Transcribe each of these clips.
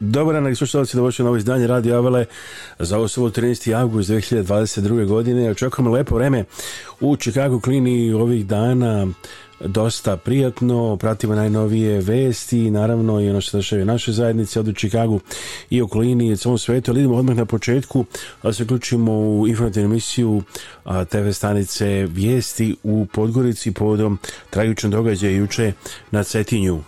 Dobar dan, slušalci, dobro na ovo izdanje Radio Avale za osobu 13. august 2022. godine. Očekujemo lepo vreme u Čikagu klini ovih dana dosta prijatno, pratimo najnovije vesti, naravno i ono što dešava u našoj zajednici ovdje u Čikagu i okolini i u celom svetu, ali idemo odmah na početku da se uključimo u informativnu emisiju TV stanice Vijesti u Podgorici povodom tragičnog događaja juče na Cetinju.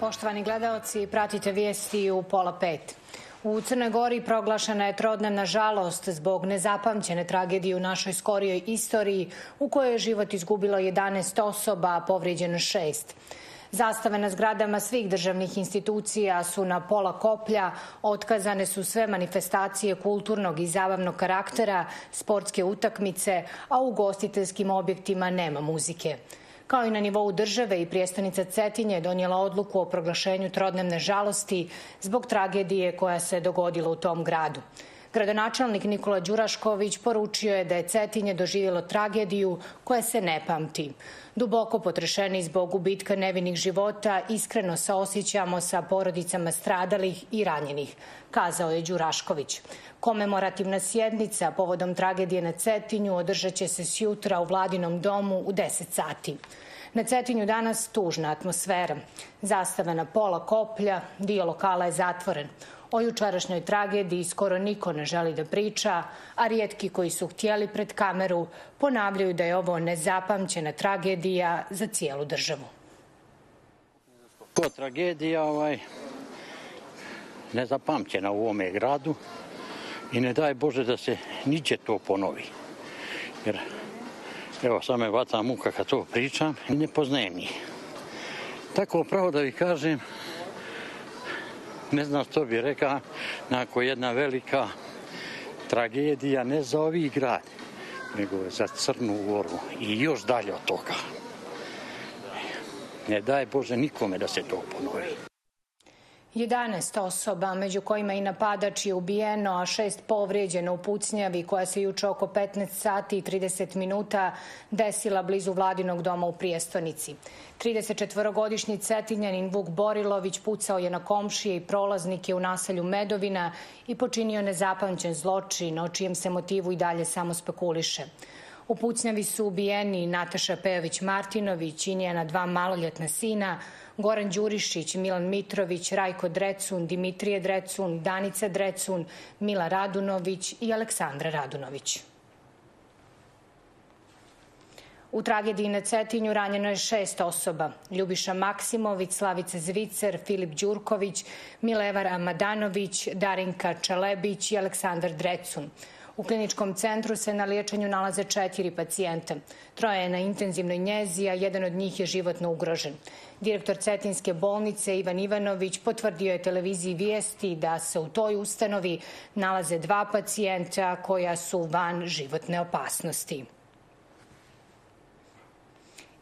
Poštovani gledalci, pratite vijesti u pola pet. U Crnoj Gori proglašena je trodnevna žalost zbog nezapamćene tragedije u našoj skorijoj istoriji u kojoj je život izgubilo 11 osoba, a povrijeđeno 6. Zastave na zgradama svih državnih institucija su na pola koplja, otkazane su sve manifestacije kulturnog i zabavnog karaktera, sportske utakmice, a u gostiteljskim objektima nema muzike. Kao i na nivou države i prijestonica Cetinje je donijela odluku o proglašenju trodnevne žalosti zbog tragedije koja se dogodila u tom gradu. Gradonačelnik Nikola Đurašković poručio je da je Cetinje doživjelo tragediju koja se ne pamti. Duboko potrešeni zbog ubitka nevinih života, iskreno se osjećamo sa porodicama stradalih i ranjenih, kazao je Đurašković. Komemorativna sjednica povodom tragedije na Cetinju održat će se sjutra u vladinom domu u 10 sati. Na Cetinju danas tužna atmosfera. Zastava na pola koplja, dio lokala je zatvoren. O jučerašnjoj tragediji skoro niko ne želi da priča, a rijetki koji su htjeli pred kameru ponavljaju da je ovo nezapamćena tragedija za cijelu državu. Po tragedija ovaj, nezapamćena u ovome gradu i ne daj Bože da se niđe to ponovi. Jer Evo, sad me vata muka kad to pričam. Ne poznajem njih. Tako pravo da vi kažem, ne znam što bi rekao, nako jedna velika tragedija, ne za ovi grad, nego za Crnu Goru i još dalje od toga. Ne daj Bože nikome da se to ponovi. 11 osoba, među kojima i napadač je ubijeno, a šest povređeno u pucnjavi koja se juče oko 15 sati i 30 minuta desila blizu vladinog doma u Prijestonici. 34-godišnji cetinjanin Vuk Borilović pucao je na komšije i prolaznike u naselju Medovina i počinio nezapamćen zločin, o čijem se motivu i dalje samo spekuliše. U pucnjavi su ubijeni Nataša Pejović-Martinović i njena dva maloljetna sina, Goran Đurišić, Milan Mitrović, Rajko Drecun, Dimitrije Drecun, Danica Drecun, Mila Radunović i Aleksandra Radunović. U tragediji na Cetinju ranjeno je šest osoba. Ljubiša Maksimović, Slavica Zvicer, Filip Đurković, Milevar Amadanović, Darinka Čelebić i Aleksandar Drecun. U kliničkom centru se na liječenju nalaze četiri pacijenta. Troje je na intenzivnoj njezi, a jedan od njih je životno ugrožen. Direktor Cetinske bolnice Ivan Ivanović potvrdio je televiziji vijesti da se u toj ustanovi nalaze dva pacijenta koja su van životne opasnosti.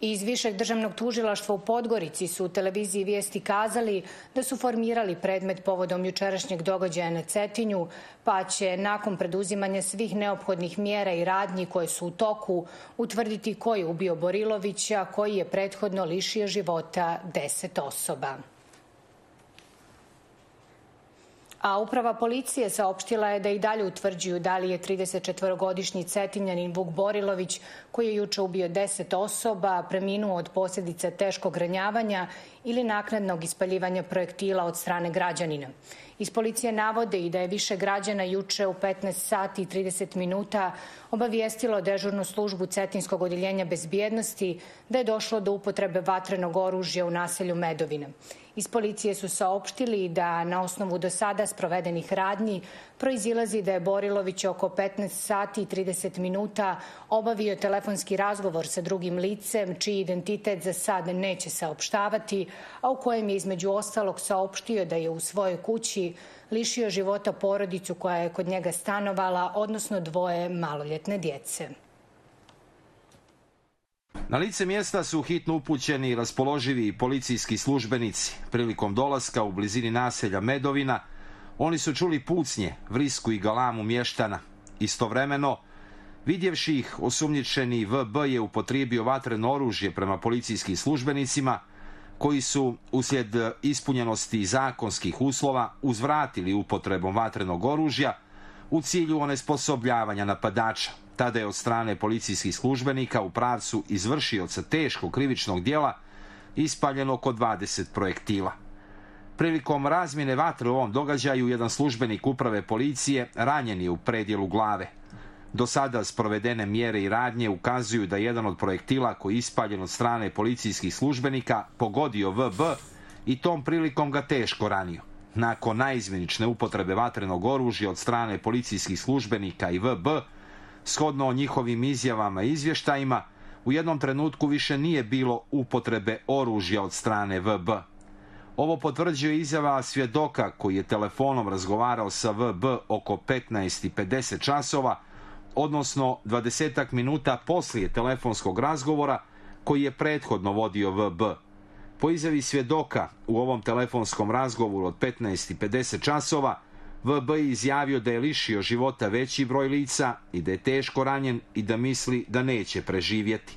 Iz Višeg državnog tužilaštva u Podgorici su u televiziji Vijesti kazali da su formirali predmet povodom jučerašnjeg događaja na Cetinju, pa će nakon preduzimanja svih neophodnih mjera i radnji koje su u toku utvrditi ko je ubio Borilovića koji je prethodno lišio života 10 osoba. A uprava policije saopštila je da i dalje utvrđuju da li je 34-godišnji Cetinjanin Vuk Borilović, koji je juče ubio 10 osoba, preminuo od posljedica teškog ranjavanja ili naknadnog ispaljivanja projektila od strane građanina. Iz policije navode i da je više građana juče u 15 sati i 30 minuta obavijestilo dežurnu službu Cetinskog odeljenja bezbjednosti da je došlo do upotrebe vatrenog oružja u naselju Medovina. Iz policije su saopštili da na osnovu do sada sprovedenih radnji proizilazi da je Borilović oko 15 sati i 30 minuta obavio telefonski razgovor sa drugim licem, čiji identitet za sad neće saopštavati, a u kojem je između ostalog saopštio da je u svojoj kući lišio života porodicu koja je kod njega stanovala, odnosno dvoje maloljetne djece. Na lice mjesta su hitno upućeni raspoloživi policijski službenici. Prilikom dolaska u blizini naselja Medovina, oni su čuli pucnje, vrisku i galamu mještana. Istovremeno, vidjevši ih, osumnjičeni VB je upotrijebio vatreno oružje prema policijskim službenicima koji su uslijed e, ispunjenosti zakonskih uslova uzvratili upotrebom vatrenog oružja u cilju onesposobljavanja napadača. Tada je od strane policijskih službenika u pravcu izvršioca teškog krivičnog dijela ispaljeno oko 20 projektila. Prilikom razmjene vatre u ovom događaju, jedan službenik uprave policije ranjen je u predjelu glave. Do sada sprovedene mjere i radnje ukazuju da jedan od projektila koji je ispaljen od strane policijskih službenika pogodio VB i tom prilikom ga teško ranio. Nakon najizmenične upotrebe vatrenog oružja od strane policijskih službenika i VB, shodno o njihovim izjavama i izvještajima, u jednom trenutku više nije bilo upotrebe oružja od strane VB. Ovo potvrđuje izjava svjedoka koji je telefonom razgovarao sa VB oko 15.50 časova odnosno 20 minuta poslije telefonskog razgovora koji je prethodno vodio VB. Po izjavi svjedoka u ovom telefonskom razgovoru od 15.50 časova, VB je izjavio da je lišio života veći broj lica i da je teško ranjen i da misli da neće preživjeti.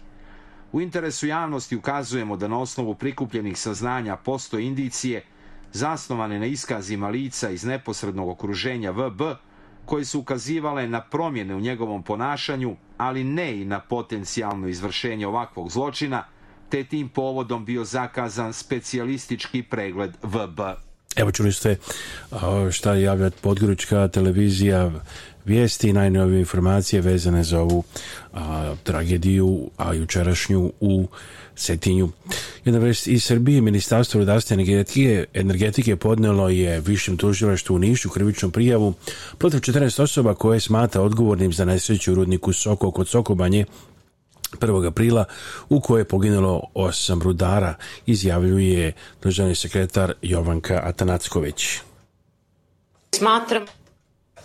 U interesu javnosti ukazujemo da na osnovu prikupljenih saznanja postoje indicije zasnovane na iskazima lica iz neposrednog okruženja VB, koje su ukazivale na promjene u njegovom ponašanju, ali ne i na potencijalno izvršenje ovakvog zločina, te tim povodom bio zakazan specijalistički pregled VB. Evo čuli ste šta javlja Podgorička televizija vijesti i najnovije informacije vezane za ovu a, tragediju, a jučerašnju u Setinju. Jedna vest iz Srbije, Ministarstvo rudarstva energetike, energetike podnelo je višem tužilaštu u Nišu krivičnu prijavu protiv 14 osoba koje smata odgovornim za nesreću u rudniku Soko kod Sokobanje 1. aprila u kojoj je poginulo osam rudara, izjavljuje državni sekretar Jovanka Atanacković. Smatram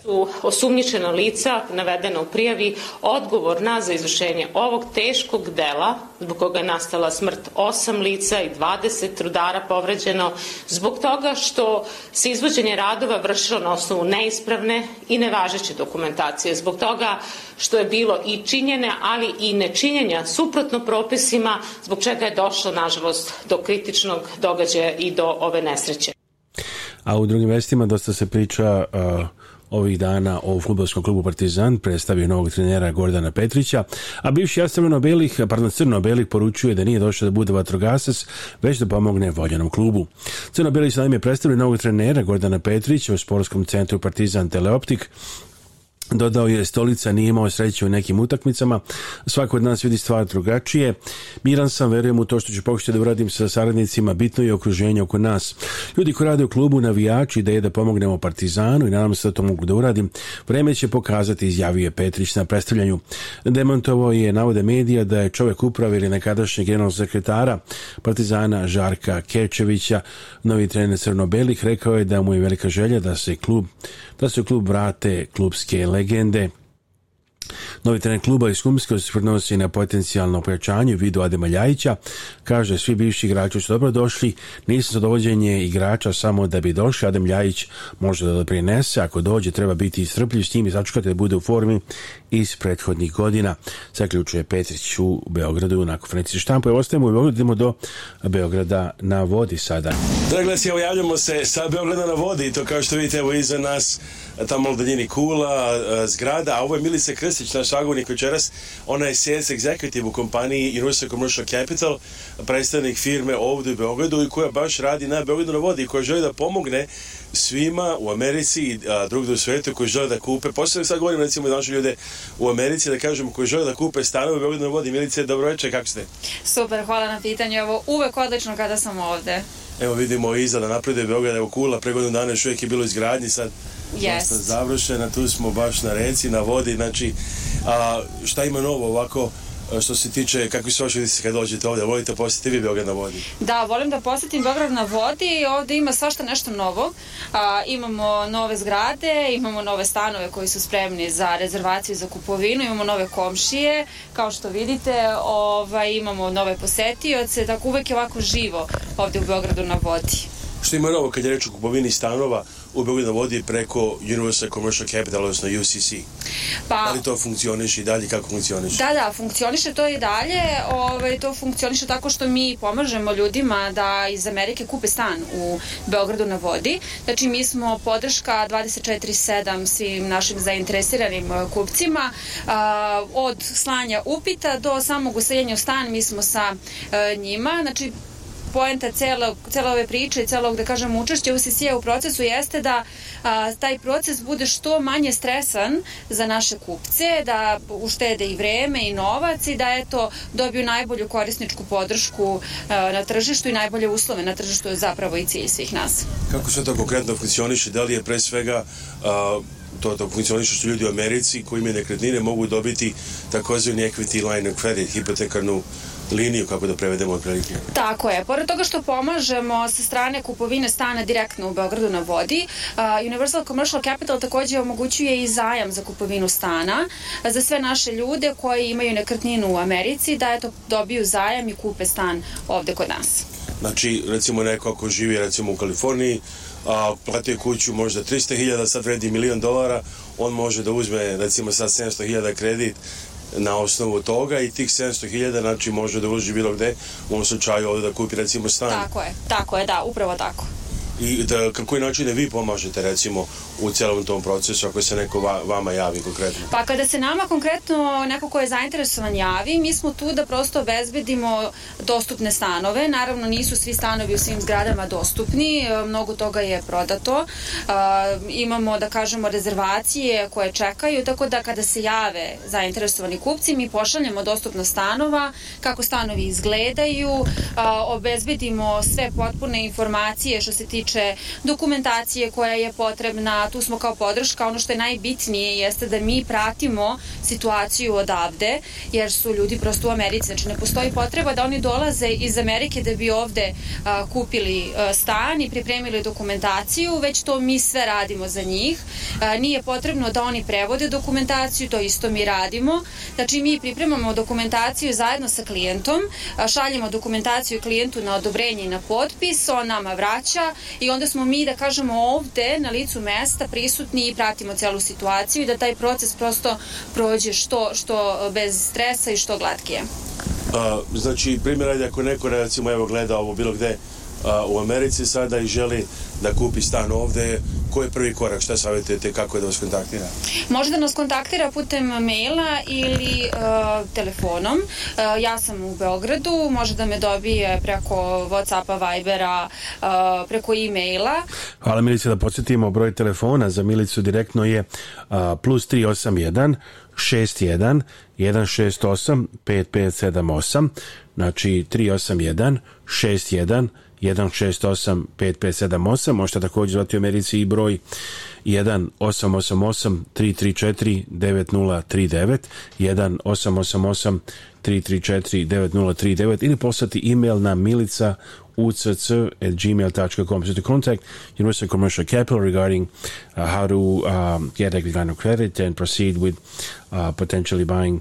su osumnjičena lica navedena u prijavi odgovorna za izvršenje ovog teškog dela zbog koga je nastala smrt osam lica i 20 trudara povređeno zbog toga što se izvođenje radova vršilo na osnovu neispravne i nevažeće dokumentacije zbog toga što je bilo i činjene ali i nečinjenja suprotno propisima zbog čega je došlo nažalost do kritičnog događaja i do ove nesreće. A u drugim vestima dosta se priča uh ovih dana o futbolskom klubu Partizan predstavio novog trenera Gordana Petrića, a bivši Astrano Belih, pardon Crno Belih poručuje da nije došao da bude vatrogasac, već da pomogne voljenom klubu. Crno Belih se naime predstavio novog trenera Gordana Petrića u sportskom centru Partizan Teleoptik, Dodao je, stolica nije imao sreće u nekim utakmicama. Svako od nas vidi stvar drugačije. Miran sam, verujem u to što ću pokušati da uradim sa saradnicima. Bitno je okruženje oko nas. Ljudi koji rade u klubu, navijači, ideje da pomognemo Partizanu i nadam se da to mogu da uradim. Vreme će pokazati, izjavio je Petrić na predstavljanju. Demontovao je navode medija da je čovek uprave ili nekadašnjeg generalnog sekretara Partizana Žarka Kečevića, novi trener Crnobelih, rekao je da mu je velika želja da se klub da se u klub vrate klubske legende. Novi trener kluba iz Kumske se prenosi na potencijalno pojačanje u vidu Adema Ljajića. Kaže, svi bivši igrači su dobro došli, nisam za dovođenje igrača samo da bi došli. Adem Ljajić može da doprinese, ako dođe treba biti strpljiv s njim i sačekati da bude u formi iz prethodnih godina, zaključuje Petrić u Beogradu na konferenciji štampa. Evo ostajemo u Beogradu, idemo do Beograda na vodi sada. Dragi gledajci, evo javljamo se sa Beograda na vodi i to kao što vidite, evo iza nas tamo u daljini Kula, zgrada, a ovo je Milica Krstić, naš sagovornik večeras, ona je sales executive u kompaniji Rusa Commercial Capital, predstavnik firme ovde u Beogradu i koja baš radi na Beogradu na vodi i koja želi da pomogne svima u Americi i drugde u svetu koji žele da kupe. Posebno sad govorim recimo da naše ljude u Americi, da kažem, koji žele da kupe stanove u Beogradu na vodi. Milice, dobro kako ste? Super, hvala na pitanju. Evo, uvek odlično kada sam ovde. Evo vidimo iza da napreduje Beograd, evo Kula, pre godinu dana još uvijek je bilo izgradnji, sad yes. završena, tu smo baš na reci, na vodi, znači a, šta ima novo ovako E, što se tiče kakvi su se kad dođete ovde, volite posjetiti vi Beograd na vodi? Da, volim da posjetim Beograd na vodi, ovde ima svašta nešto novo, a, imamo nove zgrade, imamo nove stanove koji su spremni za rezervaciju i za kupovinu, imamo nove komšije, kao što vidite, ovaj, imamo nove posetioce, tako uvek je ovako živo ovde u Beogradu na vodi što ima novo kad je reč o kupovini stanova u Beogradu vodi preko Universal Commercial Capital, odnosno UCC. Pa, da li to funkcioniše i dalje kako funkcioniše? Da, da, funkcioniše to i dalje. Ovaj, to funkcioniše tako što mi pomažemo ljudima da iz Amerike kupe stan u Beogradu na vodi. Znači, mi smo podrška 24-7 svim našim zainteresiranim eh, kupcima. Eh, od slanja upita do samog useljenja u stan mi smo sa eh, njima. Znači, poenta celog, cele ove priče i celog, da kažem, učešća UCC-a u procesu jeste da a, taj proces bude što manje stresan za naše kupce, da uštede i vreme i novac i da eto dobiju najbolju korisničku podršku a, na tržištu i najbolje uslove na tržištu je zapravo i cilj svih nas. Kako se to konkretno funkcioniše? Da li je pre svega a, to da funkcioniše što ljudi u Americi koji imaju nekretnine mogu dobiti takozvani equity line of credit, hipotekarnu liniju, kako da prevedemo otprilike. Tako je. Pored toga što pomažemo sa strane kupovine stana direktno u Beogradu na vodi, Universal Commercial Capital takođe omogućuje i zajam za kupovinu stana za sve naše ljude koji imaju nekretninu u Americi, da eto dobiju zajam i kupe stan ovde kod nas. Znači, recimo neko ako živi recimo u Kaliforniji, a platio kuću možda 300.000, sad vredi milion dolara, on može da uzme recimo sad 700.000 kredit na osnovu toga i tih 700.000 znači može da uloži bilo gde u ovom slučaju ovde da kupi recimo stan. Tako je, tako je, da, upravo tako. I da, kako je način da vi pomažete recimo u celom tom procesu ako se neko va, vama javi konkretno? Pa kada se nama konkretno neko ko je zainteresovan javi, mi smo tu da prosto obezbedimo dostupne stanove. Naravno nisu svi stanovi u svim zgradama dostupni, mnogo toga je prodato. Imamo, da kažemo, rezervacije koje čekaju, tako da kada se jave zainteresovani kupci, mi pošaljemo dostupno stanova, kako stanovi izgledaju, obezbedimo sve potpune informacije što se tiče dokumentacije koja je potrebna, tu smo kao podrška. Ono što je najbitnije jeste da mi pratimo situaciju odavde, jer su ljudi prosto u Americi. Znači, ne postoji potreba da oni dolaze iz Amerike da bi ovde a, kupili a, stan i pripremili dokumentaciju, već to mi sve radimo za njih. A, nije potrebno da oni prevode dokumentaciju, to isto mi radimo. Znači, mi pripremamo dokumentaciju zajedno sa klijentom, a, šaljemo dokumentaciju klijentu na odobrenje i na potpis, on nama vraća i onda smo mi, da kažemo, ovde na licu mesta zaista prisutni i pratimo celu situaciju i da taj proces prosto prođe što, što bez stresa i što glatkije. A, znači, primjer, ako neko, recimo, evo, gleda ovo bilo gde a, u Americi sada i želi da kupi stan ovde, koji je prvi korak, šta savjetujete, kako je da vas kontaktira? Može da nas kontaktira putem maila ili e, telefonom. E, ja sam u Beogradu, može da me dobije preko Whatsappa, Vibera, e, preko e-maila. Hvala Milice da podsjetimo, broj telefona za Milicu direktno je a, plus 381 61 168 5578, znači 381 61 168 5578, možete također zvati u Americi i broj 1888 334 9039 1888 334 9039 ili poslati email na milica ucc at gmail.com so to contact Universal Commercial Capital regarding uh, how to um, get a line of credit and proceed with uh, potentially buying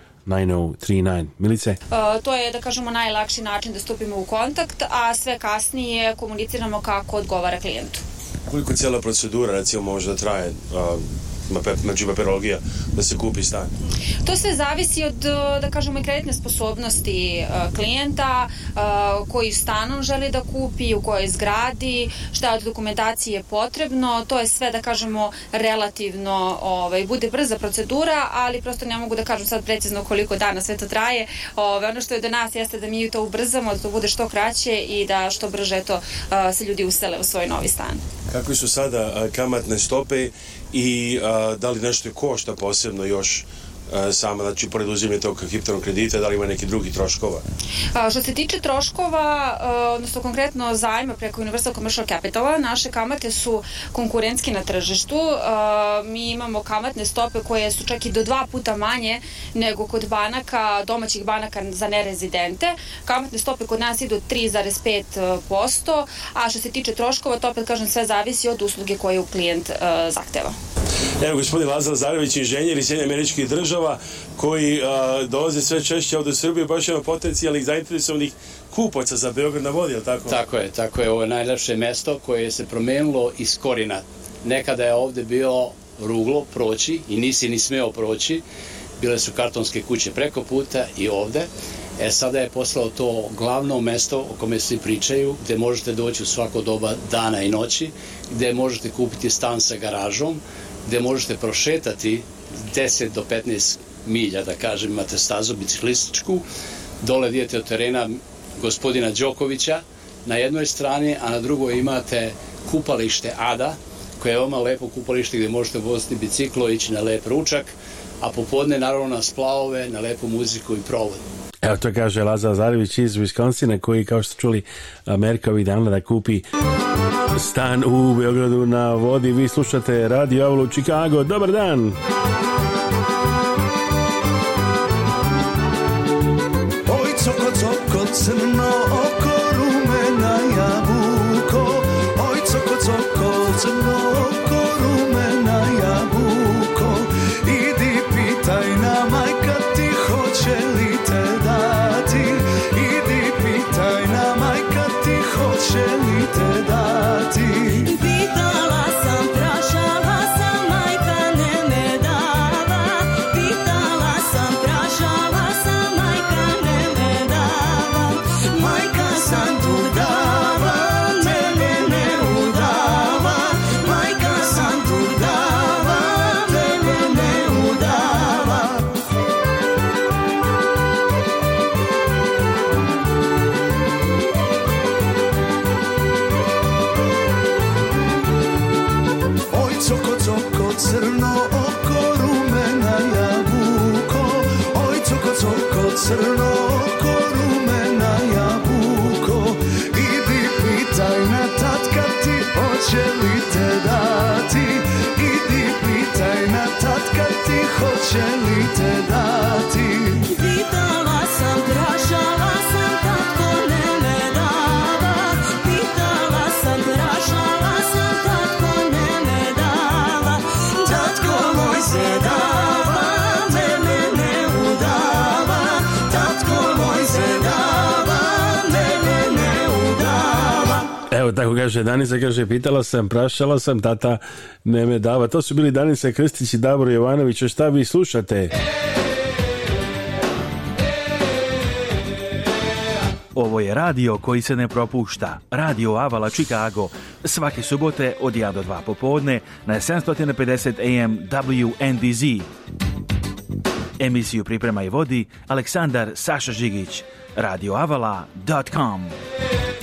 9039. Milice? Uh, to je, da kažemo, najlakši način da stupimo u kontakt, a sve kasnije komuniciramo kako odgovara klijentu. Koliko cijela procedura, recimo, može da traje? Uh znači papirologija, da se kupi stan? To sve zavisi od, da kažemo, i kreditne sposobnosti e, klijenta, e, koji stanom želi da kupi, u kojoj zgradi, šta od dokumentacije je potrebno, to je sve, da kažemo, relativno, ovaj, bude brza procedura, ali prosto ne mogu da kažem sad precizno koliko dana sve to traje. Ove, ovaj, ono što je do nas jeste da mi to ubrzamo, da to bude što kraće i da što brže to e, se ljudi usele u svoj novi stan. Kakvi su sada kamatne stope i a, da li nešto košta posebno još E, sama, znači, pored uzimlje tog kriptonog kredita, da li ima neki drugi troškova? A, što se tiče troškova, a, e, odnosno konkretno zajma preko Universal Commercial Capitala, naše kamate su konkurentski na tržištu. A, e, mi imamo kamatne stope koje su čak i do dva puta manje nego kod banaka, domaćih banaka za nerezidente. Kamatne stope kod nas idu 3,5%, a što se tiče troškova, to opet kažem sve zavisi od usluge koju klijent zahteva. Evo, gospodin Lazar Zarević, inženjer iz Sjedinja američkih država, država koji a, dolaze sve češće ovde u Srbiju, baš ima potencijalnih zainteresovnih kupaca za Beograd na vodi, tako? Tako je, tako je. Ovo je najlepše mesto koje se promenilo iz korina. Nekada je ovde bio ruglo proći i nisi ni smeo proći. Bile su kartonske kuće preko puta i ovde. E sada je postalo to glavno mesto o kome svi pričaju, gde možete doći u svako doba dana i noći, gde možete kupiti stan sa garažom, gde možete prošetati 10 do 15 milja, da kažem, imate stazu biciklističku, dole vidite od terena gospodina Đokovića na jednoj strani, a na drugoj imate kupalište Ada, koje je veoma lepo kupalište gdje možete voziti biciklo, ići na lep ručak, a popodne naravno na splavove, na lepu muziku i provod. Evo to kaže Laza Zarević iz Viskonsina koji kao što čuli Amerika ovih dana da kupi Stan u Beogradu na vodi, vi slušate Radio Avlu Chicago. Dobar dan! Oj, coko, coko, crno oko, rumena jabuko. Oj, coko, coko, crno oko. silly Evo kaže, Danica kaže, pitala sam, prašala sam, tata ne me dava. To su bili Danica Krstić i Davor Jovanović, šta vi slušate? Ovo je radio koji se ne propušta. Radio Avala Chicago. Svake subote od 1 do 2 popodne na 750 AM WNDZ. Emisiju priprema i vodi Aleksandar Saša Žigić. radioavala.com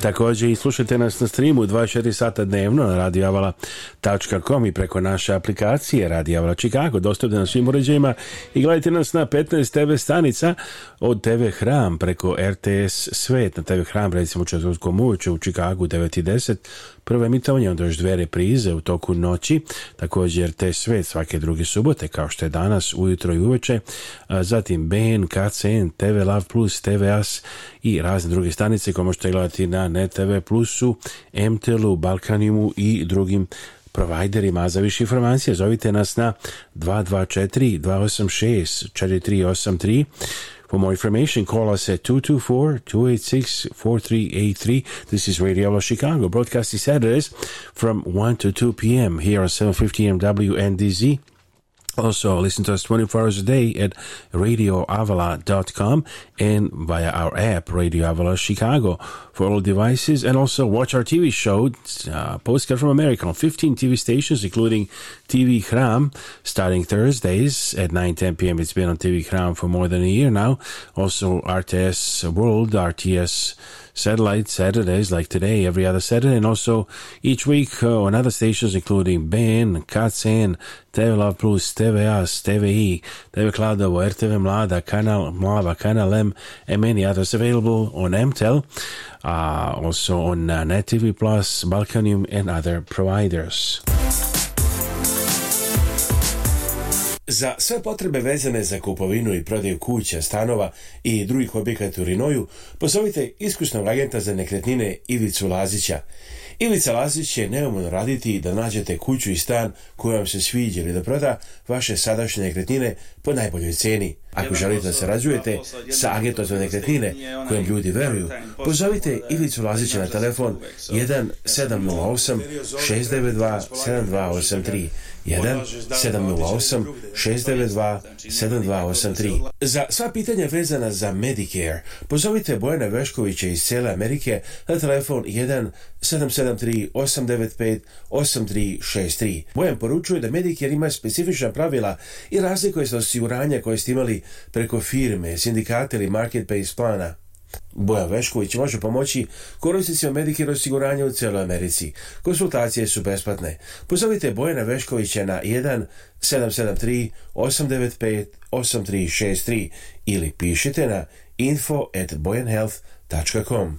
Takođe i slušajte nas na streamu 24 sata dnevno na radioavala.com i preko naše aplikacije Radio Avala Chicago, dostupne na svim uređajima i gledajte nas na 15 TV stanica od TV Hram preko RTS Svet na TV Hram recimo u Četvrtkom uveče u Chicagu 9 i 10 Prvo emitovanje, onda još dve reprize u toku noći, također te sve svake druge subote, kao što je danas, ujutro i uveče, zatim BN, KCN, TV Love Plus, TV As i razne druge stanice koje možete gledati na NetV Plusu, MTLu, Balkanimu i drugim providerima. Za više informacije zovite nas na 224 286 4383 For more information, call us at 224 286 4383. This is Radiolo Chicago, broadcasting Saturdays from 1 to 2 p.m. here on 750 MW and DZ. Also, listen to us 24 hours a day at radioavala.com and via our app, Radio Avala Chicago for all devices, and also watch our TV show, uh, Postcard from America, on 15 TV stations, including TV Kram, starting Thursdays at 9 10 p.m. It's been on TV Kram for more than a year now. Also, RTS World, RTS satellite Saturdays like today, every other Saturday, and also each week uh, on other stations including Ben, Katsen, TV Love Plus, TVA, TVI, TV Kladovo, RTV Mlada, Kanal Mlava, Kanal M, and many others available on MTEL. uh, also on uh, Net TV Plus, Balkanium, and other providers. Za sve potrebe vezane za kupovinu i prodaju kuća, stanova i drugih objekata u Rinoju, pozovite iskusnog agenta za nekretnine Ivicu Lazića. Ivica Lazić će neumano raditi da nađete kuću i stan koji vam se sviđa ili da proda vaše sadašnje nekretnine po najboljoj ceni. Ako želite da se sarađujete sa agentom za nekretnine kojem ljudi veruju, pozovite Ivicu Lazića na telefon 1708 692 7283 1 708 692 7283. Za sva pitanja vezana za Medicare, pozovite Bojana Veškovića iz cijele Amerike na telefon 1 773 895 8363. Bojan poručuje da Medicare ima specifična pravila i razlikuje se osiguranja koje ste imali preko firme, sindikata ili marketplace plana. Boja Vešković može pomoći korisnicima Medicare osiguranja u cijeloj Americi. Konsultacije su besplatne. Pozovite Bojana Veškovića na 1 773 895 8363 ili pišite na info at bojanhealth.com.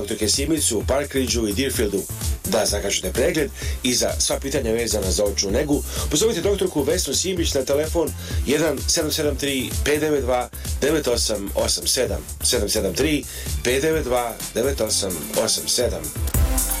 udrkesimit su u Parkridgeu i Deerfieldu. Da zakažete pregled i za sva pitanja vezana za očnu negu, pozovite doktorku Vesnu Simić na telefon 1773 592 9887 773 592 9887.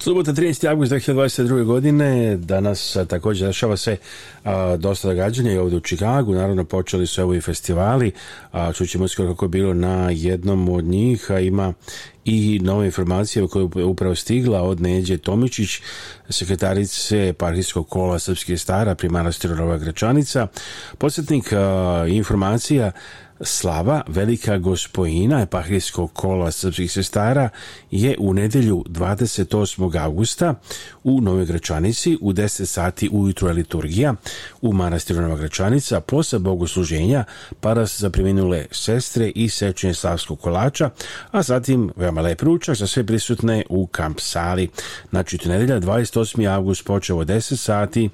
Subota 13. august 2022. godine, danas a, također dešava se a, dosta događanja i ovdje u Čikagu, naravno počeli su evo i festivali, a, čućemo skoro kako je bilo na jednom od njih, a ima i nove informacije koje je upravo stigla od Neđe Tomičić, sekretarice eparhijskog kola Srpske stara pri manastiru Nova Gračanica. Podsjetnik informacija Slava, velika gospojina epahrijskog kola srpskih sestara, je u nedelju 28. augusta u Nove Gračanici u 10 sati ujutro je liturgija u manastiru Nova Gračanica posle bogosluženja para se zaprimenule sestre i sečenje slavskog kolača, a zatim veoma lep ručak za sve prisutne u kamp sali. Znači, to nedelja 28. august počeo 10 sati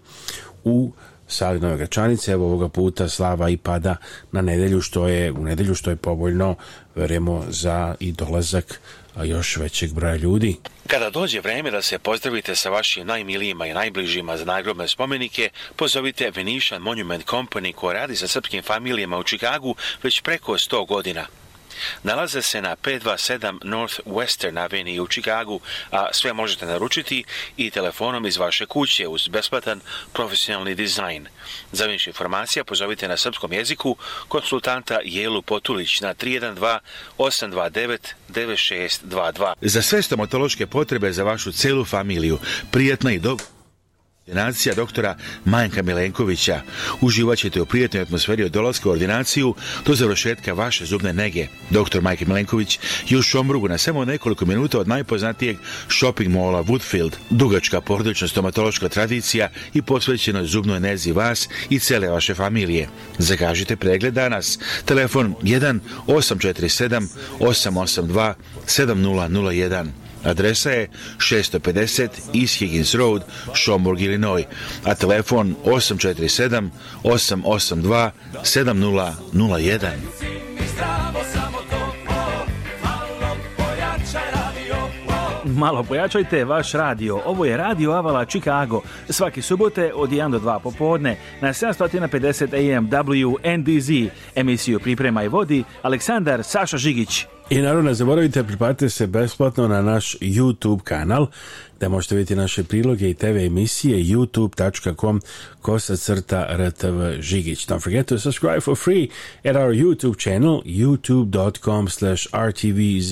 u Save Nove Gračanice, evo ovoga puta slava i pada na nedelju što je u nedelju što je povoljno veremo za i dolazak još većeg broja ljudi. Kada dođe vreme da se pozdravite sa vašim najmilijima i najbližima za nagrobne spomenike, pozovite Venetian Monument Company koja radi sa srpskim familijama u Čikagu već preko 100 godina. Nalaze se na 527 North Western Avenue u Čikagu, a sve možete naručiti i telefonom iz vaše kuće uz besplatan profesionalni dizajn. Za više informacija pozovite na srpskom jeziku konsultanta Jelu Potulić na 312 829 9622. Za sve stomatološke potrebe za vašu celu familiju, prijatno i dobro Ordinacija doktora Manjka Milenkovića. Uživat u prijatnoj atmosferi od dolaska u ordinaciju do završetka vaše zubne nege. Doktor Majke Milenković je u Šomrugu na samo nekoliko minuta od najpoznatijeg shopping mola Woodfield. Dugačka porodična stomatološka tradicija i posvećena zubnoj nezi vas i cele vaše familije. Zagažite pregled danas. Telefon 1 847 882 7001. Adresa je 650 East Higgins Road, Schaumburg, Illinois, a telefon 847 882 7001. Malo pojačajte vaš radio. Ovo je Radio Avala Chicago. Svaki subote od 1 do 2 popodne na 750 AM WNDZ. Emisiju priprema i vodi Aleksandar Saša Žigić. I naravno ne zaboravite, pripatite se besplatno na naš YouTube kanal da možete vidjeti naše priloge i TV emisije youtube.com kosa rtv žigić. Don't forget to subscribe for free at our YouTube channel youtube.com slash rtvzigic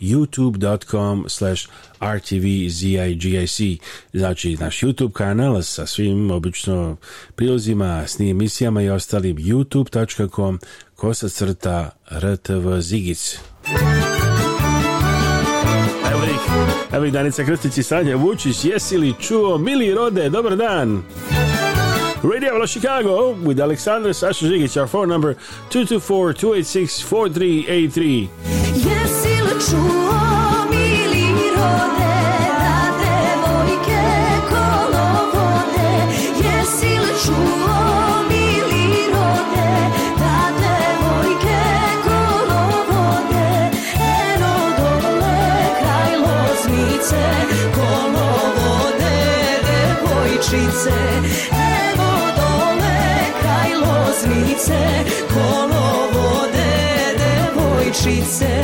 youtube.com slash rtvzigic znači naš YouTube kanal sa svim obično prilozima, snim emisijama i ostalim youtube.com kosa crta rtv zigic. Evo ih, evo ih Danica Krstić i Sanja Vučić, jesi li čuo Mili Rode, dobar dan! Radio Hello Chicago with Alexander Saša Žigić, our phone number 224-286-4383. Jesi li čuo Mili Rode? djevojčice Evo dole kraj loznice Kolo vode djevojčice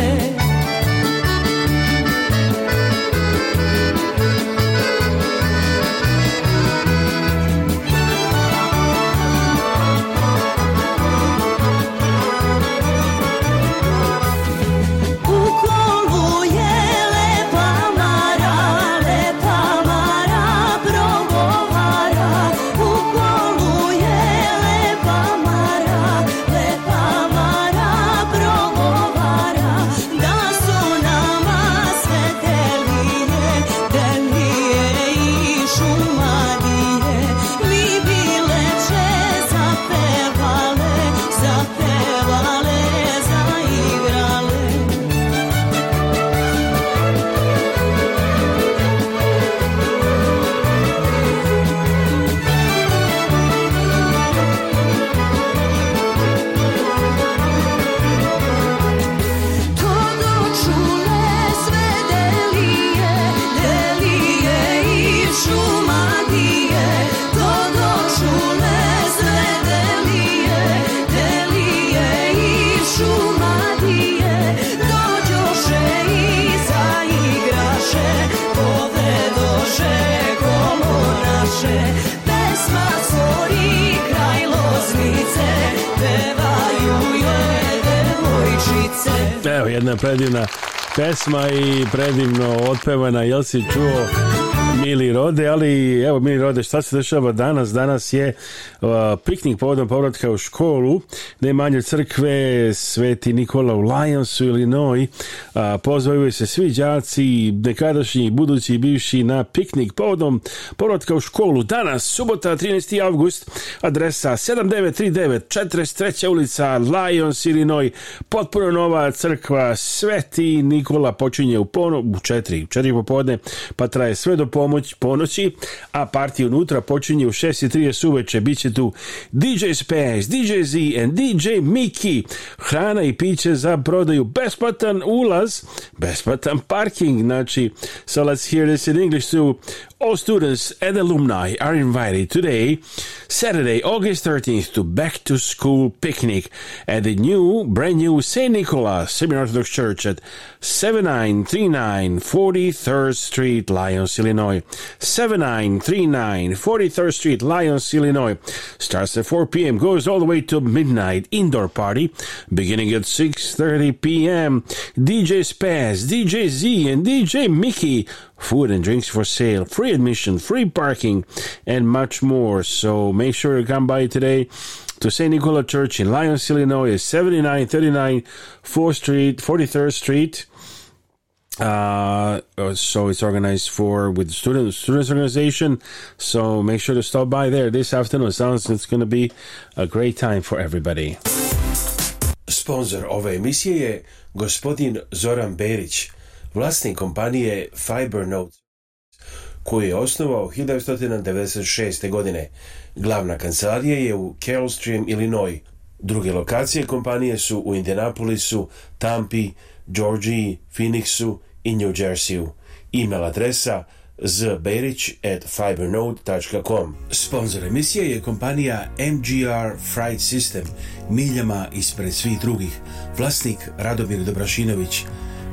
predivna pesma i predivno otpevana, jel si čuo Mili Rode, ali evo Mili Rode, šta se dešava danas? Danas je uh, piknik povodom povratka u školu, ne manje crkve, Sveti Nikola u Lyonsu, Illinois. Uh, pozvaju se svi đaci, nekadašnji, budući i bivši na piknik povodom povratka u školu. Danas, subota, 13. avgust, adresa 7939 43. ulica Lyons, Illinois. Potpuno nova crkva, Sveti Nikola počinje u pono, u 4, 4 popodne, pa traje sve do po pomoć ponoći, a partija unutra počinje u 6.30 uveče. Biće tu DJ Space, DJ Z and DJ Mickey. Hrana i piće za prodaju. Besplatan ulaz, besplatan parking. Znači, so let's hear this in English too. all students and alumni are invited today, Saturday, August 13th, to back to school picnic at the new, brand new St. Nicholas Semi Orthodox Church at 7939 43rd Street, Lyons, Illinois. 7939 43rd Street, Lyons, Illinois. Starts at 4 p.m., goes all the way to midnight. Indoor party beginning at 6.30 p.m. DJ Spaz, DJ Z, and DJ Mickey food and drinks for sale, free admission, free parking, and much more. So make sure you come by today to St. Nicola Church in Lyons, Illinois, 7939 4th Street, 43rd Street. Uh, uh, so it's organized for with students students organization. So make sure to stop by there this afternoon. Sounds it's going to be a great time for everybody. Sponsor of emisije je gospodin Zoran Berić vlasnik kompanije Fibernote koju je osnovao 1996. godine. Glavna kancelarija je u Carol Illinois. Druge lokacije kompanije su u Indianapolisu, Tampi, Georgiji, Phoenixu i New Jerseyu. E-mail adresa zberić at fibernode.com. Sponzor emisije je kompanija MGR Fright System, miljama ispred svih drugih. Vlasnik Radomir Dobrašinović.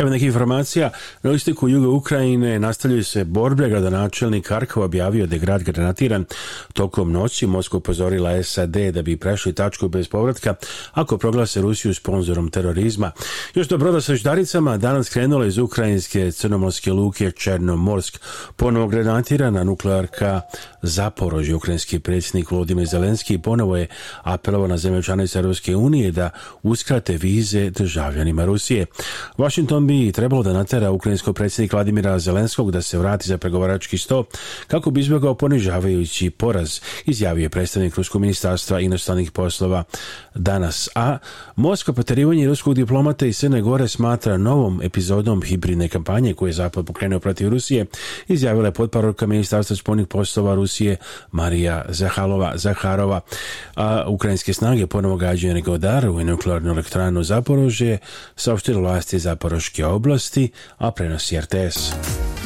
Evo nekih informacija. Na istiku juga Ukrajine nastavljaju se borbe. Gradonačelnik Karkova objavio da je grad granatiran tokom noći. Moskva upozorila SAD da bi prešli tačku bez povratka ako proglase Rusiju sponzorom terorizma. Još do broda sa ždaricama danas krenula iz ukrajinske crnomorske luke Černomorsk. Ponovo granatirana nuklearka Zaporožje. Ukrajinski predsjednik Volodimir Zelenski ponovo je apelovao na zemlje članice unije da uskrate vize državljanima Rusije. Washington Srbiji trebalo da natera ukrajinskog predsjednika Vladimira Zelenskog da se vrati za pregovarački sto kako bi izbjegao ponižavajući poraz, izjavio je predstavnik Ruskog ministarstva inostranih poslova danas. A Moskva poterivanje ruskog diplomata iz Crne Gore smatra novom epizodom hibridne kampanje koje je Zapad pokrenuo protiv Rusije, izjavila je potparorka ministarstva spoljnih poslova Rusije Marija Zahalova Zaharova. A ukrajinske snage ponovo gađaju Negodar u nuklearnu elektranu Zaporožje, saopštilo vlasti Zaporoške oblasti, a prenosi RTS.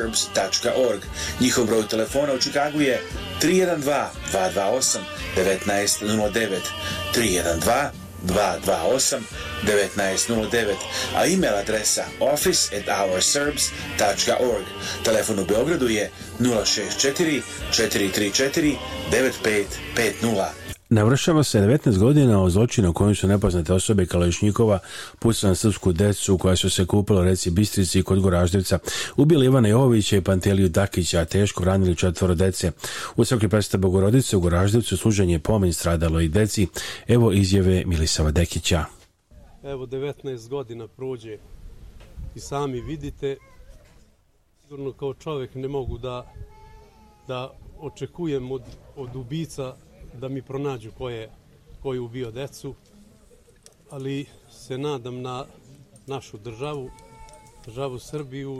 serbs.org. Njihov broj telefona u Čikagu je 312-228-1909. 312 228-1909, a email adresa office at ourserbs.org. Telefon u Beogradu je 064-434-9550. Navršava se 19 godina o zločinu u kojem su nepoznate osobe Kalašnjikova pucali na srpsku decu koja su se kupila u reci Bistrici kod Goraždevca, ubili Ivana Jovića i Panteliju Dakića, a teško ranili četvoro dece. U svaki predsta Bogorodice u Goraždevcu služenje pomen stradalo i deci. Evo izjave Milisava Dekića. Evo 19 godina prođe i sami vidite, sigurno kao čovek ne mogu da, da očekujem od, od ubica da mi pronađu ko je, ko je ubio decu, ali se nadam na našu državu, državu Srbiju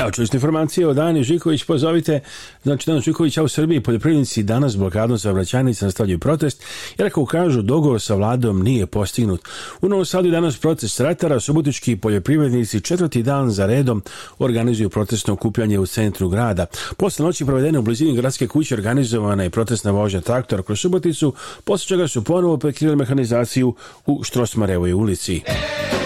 Evo, čuli ste informacije o Dani Žiković, pozovite, znači Dana Žikovića u Srbiji poljoprivrednici danas blokadom saobraćajnica nastavljaju protest, jer ako kažu dogovor sa vladom nije postignut. U Novom Sadu je danas protest ratara, subotički poljoprivrednici četvrti dan za redom organizuju protestno okupljanje u centru grada. Posle noći provedene u blizini gradske kuće organizovana je protestna vožnja traktora kroz Suboticu, posle čega su ponovo prekljeli mehanizaciju u Štrosmarevoj ulici. E!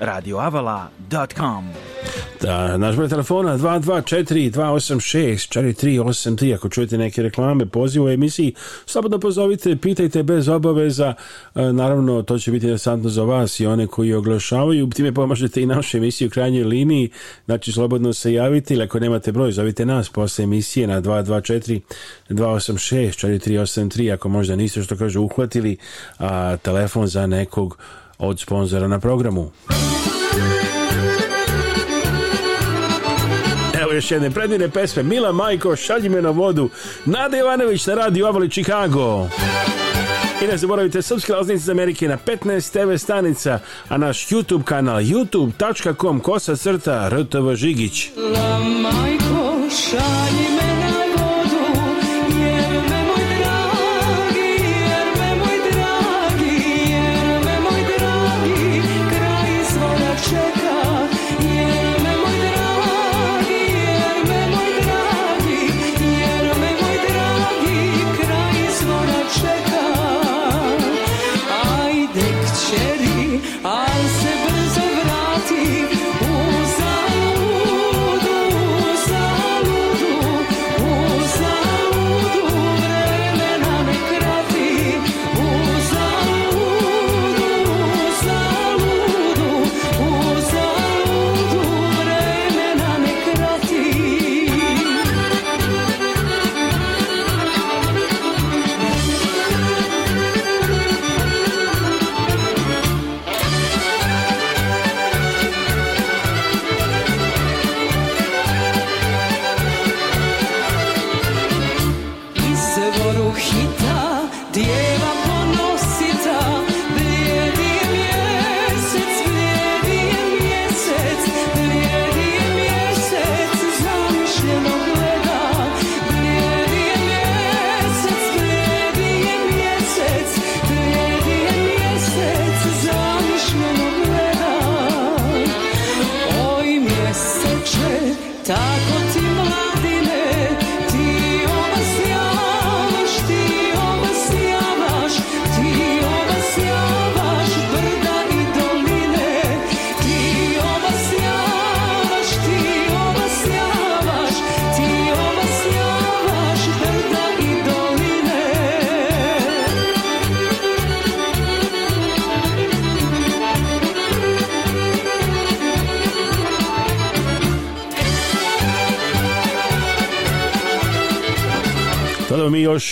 radioavala.com Da, naš broj telefona 224-286-4383 Ako čujete neke reklame, poziv u emisiji slobodno pozovite, pitajte bez obaveza e, Naravno, to će biti interesantno za vas i one koji oglašavaju Time pomažete i našoj emisiji u krajnjoj liniji Znači, slobodno se javite ili ako nemate broj, zovite nas posle emisije na 224-286-4383 Ako možda niste, što kažu, uhvatili a, telefon za nekog od sponzora na programu. Evo još jedne predivne pesme. Mila Majko, šalji me na vodu. Nada Jovanović na radiju Avali Chicago. I ne zaboravite Srpske iz Amerike na 15 TV stanica, a naš YouTube kanal youtube.com kosa crta rtv žigić. La Majko šalji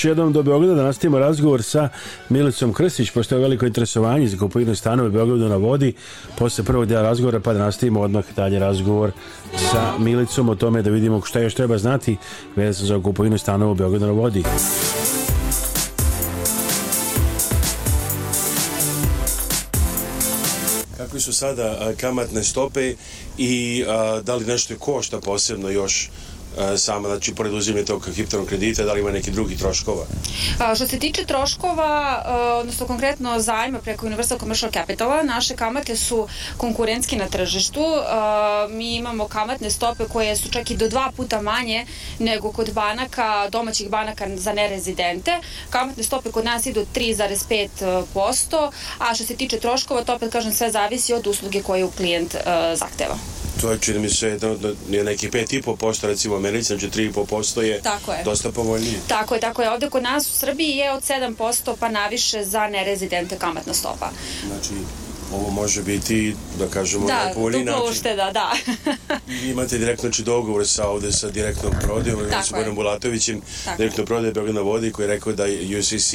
još jednom do Beograda da nastavimo razgovor sa Milicom Krstić, pošto je veliko interesovanje za kupovinu stanova Beogradu na vodi. Posle prvog dela razgovora pa da nastavimo odmah dalje razgovor sa Milicom o tome da vidimo šta još treba znati vezano za kupovinu stanova Beogradu na vodi. Kakvi su sada kamatne stope i a, da li nešto košta posebno još E, sama znači preduzimlje tog hipternog kredita, da li ima neki drugi troškova? A, što se tiče troškova, a, e, odnosno konkretno zajma preko Universal Commercial Capitala, naše kamate su konkurentski na tržištu. A, e, mi imamo kamatne stope koje su čak i do dva puta manje nego kod banaka, domaćih banaka za nerezidente. Kamatne stope kod nas idu 3,5%, a što se tiče troškova, to opet kažem sve zavisi od usluge koju klijent zahteva to je čini mi se jedan od neki 5,5% recimo Americi, znači 3,5% je, tako je dosta povoljnije. Tako je, tako je. Ovde kod nas u Srbiji je od 7% pa naviše za nerezidente kamatna stopa. Znači, ovo može biti, da kažemo, da, najpovoljniji način. Da, duplo ušteda, da. imate direktno znači, dogovor sa ovde, sa direktnom prodajom, sa Borom Bulatovićem, direktno prodaje Beograd na vodi, koji je rekao da UCC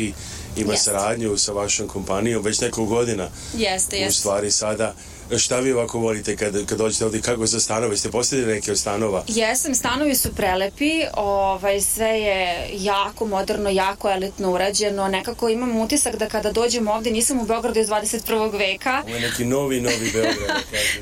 ima yes. saradnju sa vašom kompanijom već nekoliko godina. Jeste, jeste. U stvari sada Šta vi ovako volite kad, kad dođete ovde, kako za stanove? Ste postavili neke od stanova? Jesam, stanovi su prelepi, ovaj, sve je jako moderno, jako elitno urađeno. Nekako imam utisak da kada dođem ovde, nisam u Beogradu iz 21. veka. Ovo je neki novi, novi Beograd.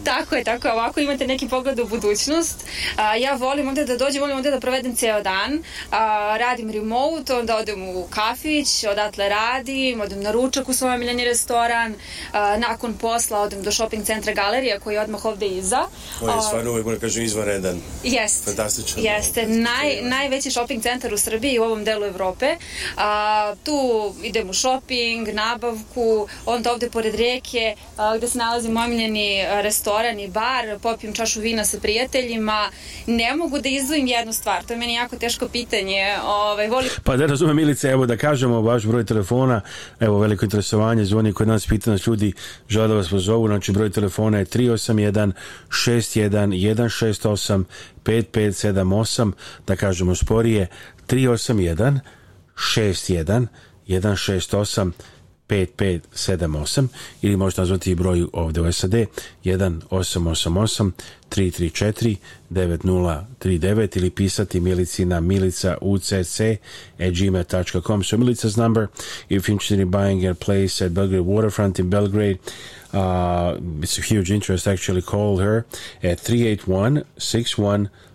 Da tako je, tako je, ovako imate neki pogled u budućnost. A, ja volim ovde da dođem, volim ovde da provedem ceo dan. A, radim remote, onda odem u kafić, odatle radim, odem na ručak u svoj miljeni restoran, a, nakon posla odem do shopping centra centra galerija koji je odmah ovde iza. On je stvarno uvek, moram kažem, izvanredan. Jest. Fantastičan. Jeste. Naj, najveći shopping centar u Srbiji i u ovom delu Evrope. A, tu idem u shopping, nabavku, onda ovde pored reke a, gde se nalazi moj omiljeni restoran i bar, popijem čašu vina sa prijateljima. Ne mogu da izdvojim jednu stvar, to je meni jako teško pitanje. Ovaj, volim... Pa da razumem Milice, evo da kažemo vaš broj telefona, evo veliko interesovanje, zvoni kod nas, pita nas ljudi, žele da vas pozovu, znači broj telefona telefona je 381 61 168 5578, da kažemo sporije 381 61 168 5578 ili možete nazvati broj ovde u SAD 1888 334 9039 ili pisati Milici na milica at gmail.com so Milica's number if you're interested in buying a place at Belgrade Waterfront in Belgrade uh, it's a huge interest actually call her at 381 61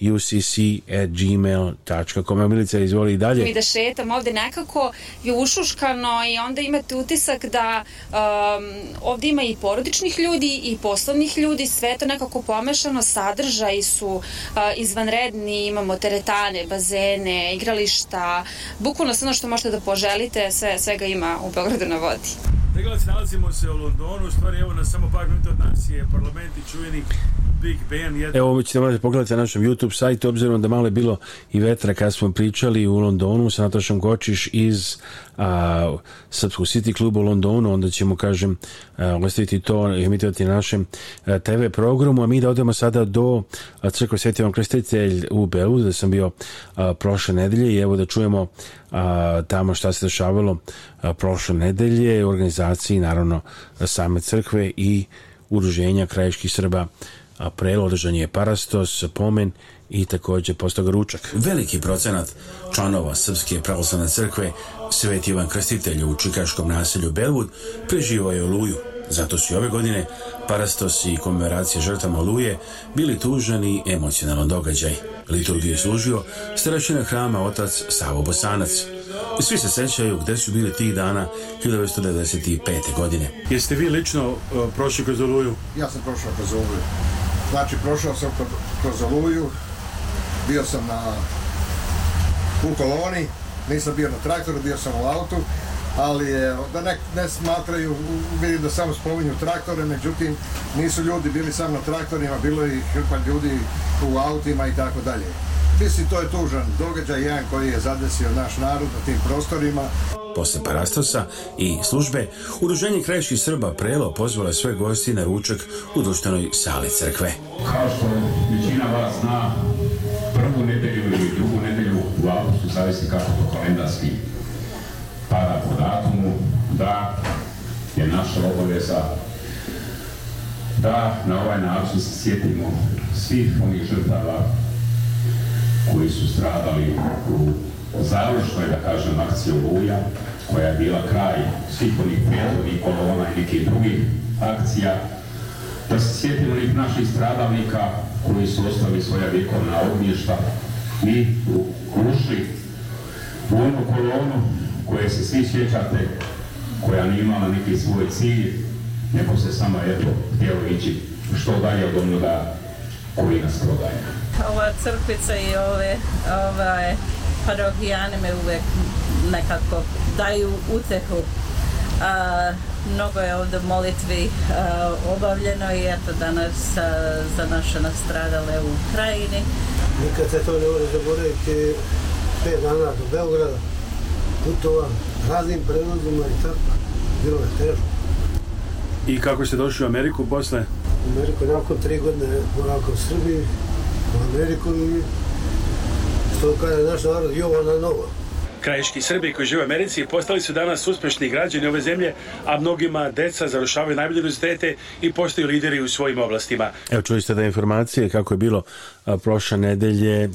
ucc.gmail.com Milica, izvoli i dalje. I da šetam ovde nekako je ušuškano i onda imate utisak da um, ovde ima i porodičnih ljudi i poslovnih ljudi, sve to nekako pomešano, sadržaji su uh, izvanredni, imamo teretane, bazene, igrališta, bukvalno sve ono što možete da poželite, sve, svega ima u Beogradu na vodi. Tegalac, nalazimo se u Londonu, stvari evo na samo par minuta od nas je parlament i čujeni Big Ben jedan... Evo, ovo ćete morati da pogledati na našem YouTube sajtu, obzirom da malo je bilo i vetra kad smo pričali u Londonu sa Natašom Gočiš iz a, Srpskog City kluba u Londonu, onda ćemo, kažem, a, ostaviti to i emitovati na našem TV programu, a mi da odemo sada do Crkve Sveti Ivan Krstitelj u Belu, da sam bio a, prošle nedelje i evo da čujemo a, tamo šta se dešavalo a, prošle nedelje, organizaciji, naravno, same crkve i uruženja krajiških Srba aprelu održan je parastos, pomen i takođe postao ručak. Veliki procenat članova Srpske pravoslavne crkve Sveti Ivan Krstitelj u čikaškom naselju Belwood preživao je oluju. Zato su i ove godine parastos i komemoracije žrtama oluje bili tužani i emocionalan događaj. Liturgiju je služio starešina hrama otac Savo Bosanac. Svi se sećaju gde su bili tih dana 1995. godine. Jeste vi lično uh, prošli kroz oluju? Ja sam prošao kroz oluju. Znači, prošao sam kroz Oluju, bio sam na, u koloni, nisam bio na traktoru, bio sam u autu, ali je, da ne, ne smatraju, vidim da samo spominju traktore, međutim nisu ljudi bili samo na traktorima, bilo je hrpa ljudi u autima i tako dalje. Mislim, to je tužan događaj, jedan koji je zadesio naš narod na tim prostorima posle parastosa i službe, Udruženje krajiških Srba Prelo pozvalo sve gosti na ručak u društvenoj sali crkve. Kao što većina vas zna, prvu nedelju ili drugu nedelju u augustu, zavisi kako to kalendarski pada po datumu, da je naša obaveza da na ovaj način se sjetimo svih onih žrtava koji su stradali u završnoj, da kažem, akciji Oluja, koja je bila kraj svih onih prethodnih kolona i nekih drugih akcija, da se sjetimo onih naših stradalnika koji su ostali svoja vjekovna ognjišta i ušli u onu kolonu koje se svi sjećate, koja nije imala neki svoj cilj, nego se samo eto htjelo ići što dalje od onoga koji nas prodaje. Ova crkvica i ove, ovaj, parohijane me uvek nekako daju utehu. A, mnogo je ovde molitvi a, obavljeno i eto danas a, za naše nastradale u Ukrajini. Nikad se to ne može zaboraviti, pet dana do Beograda, putova, raznim prevozima i tako, bilo je težo. I kako ste došli u Ameriku posle? U Ameriku nakon tri godine boravka u Srbiji, u Ameriku i To kada naš narod na novo. Krajiški Srbi koji žive u Americi postali su danas uspešni građani ove zemlje, a mnogima deca završavaju najbolje univerzitete i postaju lideri u svojim oblastima. Evo čuli ste da informacije kako je bilo prošle nedelje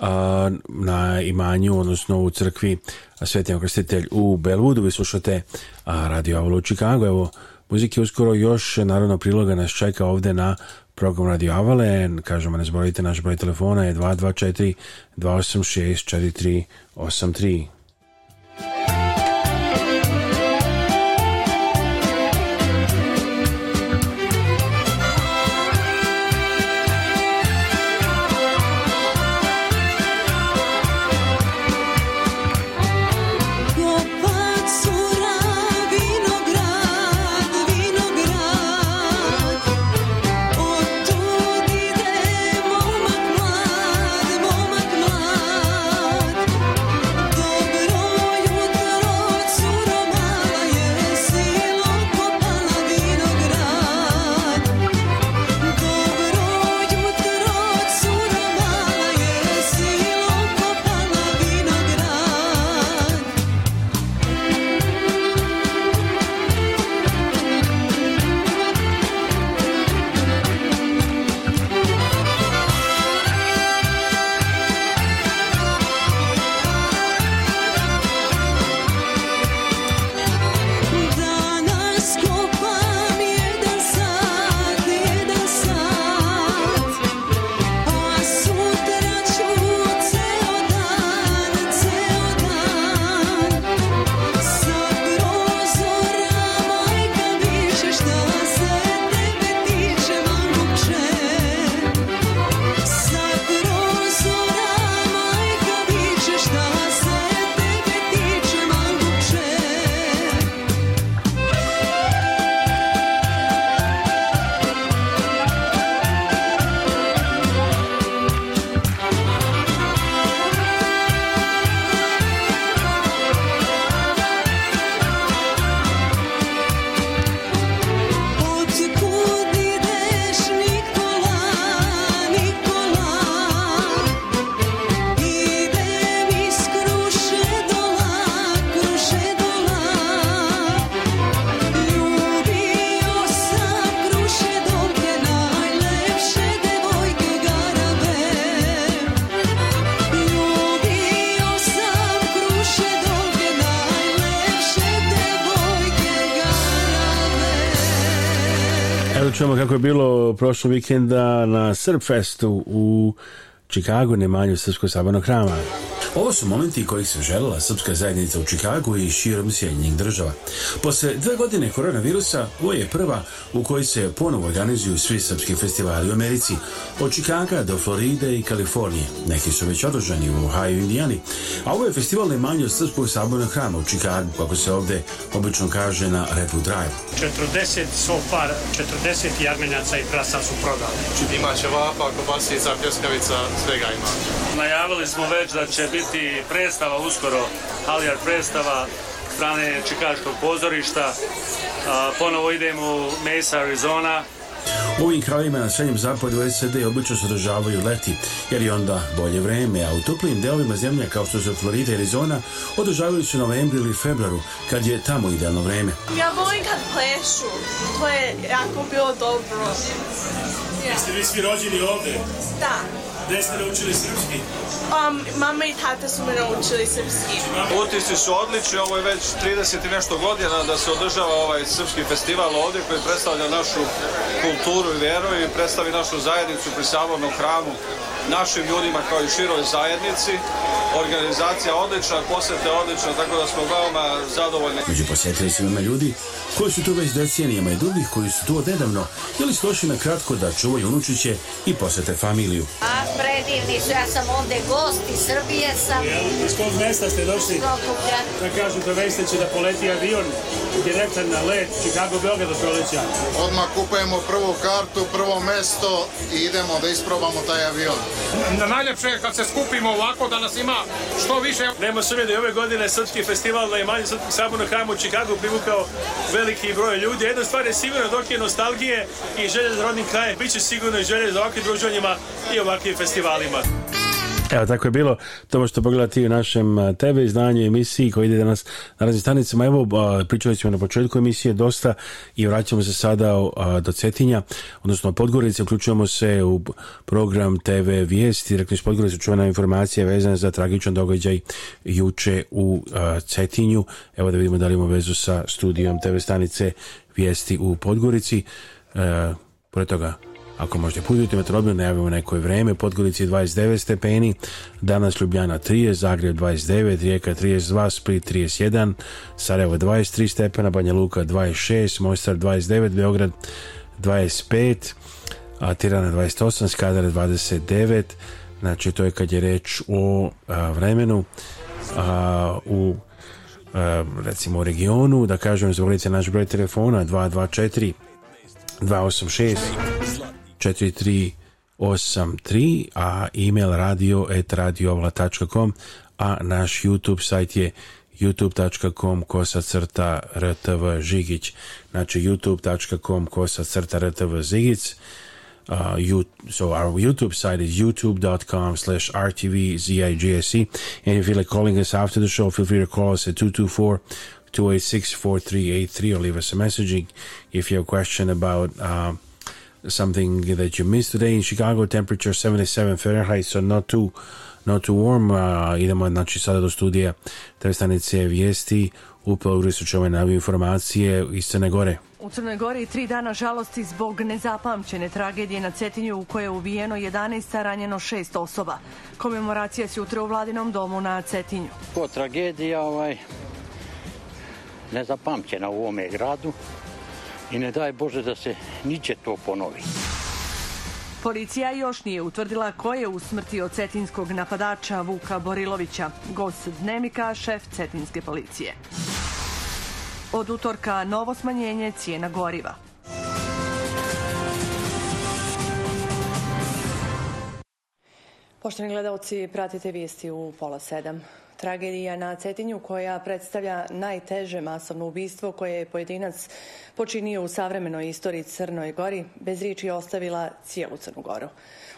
a, na imanju, odnosno u crkvi Sveti Okrstitelj u Belvudu. Vi slušate a, Radio Avalo u Čikagu. Evo, muzike uskoro još, naravno, priloga nas čeka ovde na program Radio Avale, kažemo ne zborite, naš broj telefona je 224 286 4383. prošlog vikenda na Srbfestu u Čikagu, nemanju Srpskog sabanog hrama. Ovo su momenti kojih se želela srpska zajednica u Čikagu i širom Sjedinjenih država. Posle dve godine koronavirusa, ovo je prva u kojoj se ponovo organizuju svi srpski festivali u Americi, od Čikaga do Floride i Kalifornije. Neki su već održani u Ohio i Indijani, a ovo je festival ne od srpskog sabornog hrama u Čikagu, kako se ovde obično kaže na Redwood Drive. 40 so far, 40 jarmenjaca i prasa su prodali. Znači, ima ćevapa, kobasica, pljeskavica, svega ima. Najavili smo već da će biti biti predstava uskoro, Halijar predstava strane Čikaškog pozorišta. A, ponovo idemo u Mesa, Arizona. U ovim krajima na srednjem zapadu SAD obično se održavaju leti, jer je onda bolje vreme, a u toplijim delovima zemlje kao što su Florida i Arizona održavaju se novembru ili februaru, kad je tamo idealno vreme. Ja volim kad plešu, to je jako bilo dobro. Jeste vi svi rođeni ovde? Da. Gde ste naučili srpski? Um, mama i tata su me naučili srpski. Utisci su odlični, ovo je već 30 i nešto godina da se održava ovaj srpski festival ovde koji predstavlja našu kulturu i vjeru i predstavi našu zajednicu pri sabornom hramu našim ljudima kao i široj zajednici organizacija odlična, posete odlična, tako da smo veoma zadovoljni. Među posjetilicima ljudi koji su tu već decenijama i drugih koji su tu odedavno ili su došli na kratko da čuvaju unučiće i posete familiju. A predivni što ja sam ovde gost iz Srbije sam. Iz kog mesta ste došli? Da kažu da veste će da poleti avion direktan na let Chicago-Beograd do proleća. Odmah kupujemo prvu kartu, prvo mesto i idemo da isprobamo taj avion. Na najljepše je kad se skupimo ovako da nas ima što više. Nema sumnje da je ove godine Srpski festival na imanju Srpskog sabora hramu u Čikagu privukao veliki broj ljudi. Jedna stvar je sigurno dok je nostalgije i želje za rodnim krajem, Biće sigurno i želje za ovakvim druženjima i ovakvim festivalima. Evo, tako je bilo. To možete pogledati u našem TV izdanju emisiji koji ide danas na raznim stanicama. Evo, pričali smo na početku emisije dosta i vraćamo se sada do Cetinja, odnosno Podgorice. Uključujemo se u program TV Vijesti. direktno dakle, iz Podgorice čuvena informacija vezana za tragičan događaj juče u Cetinju. Evo da vidimo da li imamo vezu sa studijom TV stanice Vijesti u Podgorici. E, pored toga, Ako možete putiti metrobio, najavimo neko je vreme. Podgorici 29 stepeni, danas Ljubljana 30, Zagreb 29, Rijeka 32, Split 31, Sarajevo 23 stepena, Banja Luka 26, Mostar 29, Beograd 25, a Tirana 28, Skadar 29, znači to je kad je reč o a, vremenu a, u recimo u regionu, da kažem zvolite naš broj telefona 224 286 4383, a email radio at radioavla.com, a naš YouTube sajt je youtube.com kosa crta rtv žigić znači youtube.com kosa crta rtv žigić uh, you, so our YouTube site is youtube.com slash rtvzigse and if you like calling us after the show feel free to call us at 224 286 4383 or leave us a messaging if you have a question about um, something that you missed today in Chicago. Temperature 77 Fahrenheit, so not too not too warm. Uh, idemo znači sada do studija TV stanice vijesti. U Plovri su čove navio informacije iz Crne Gore. U Crnoj Gori tri dana žalosti zbog nezapamćene tragedije na Cetinju u koje je ubijeno 11, a ranjeno 6 osoba. Komemoracija se jutro u vladinom domu na Cetinju. Ko tragedija ovaj, nezapamćena u ovome gradu i ne daj Bože da se niće to ponovi. Policija još nije utvrdila ko je u smrti od cetinskog napadača Vuka Borilovića, gost Dnevnika, šef cetinske policije. Od utorka novo smanjenje cijena goriva. Poštovni gledalci, pratite vijesti u pola sedam. Tragedija na Cetinju koja predstavlja najteže masovno ubistvo koje je pojedinac počinio u savremenoj istoriji Crnoj Gori bez riči ostavila cijelu Crnu Goru.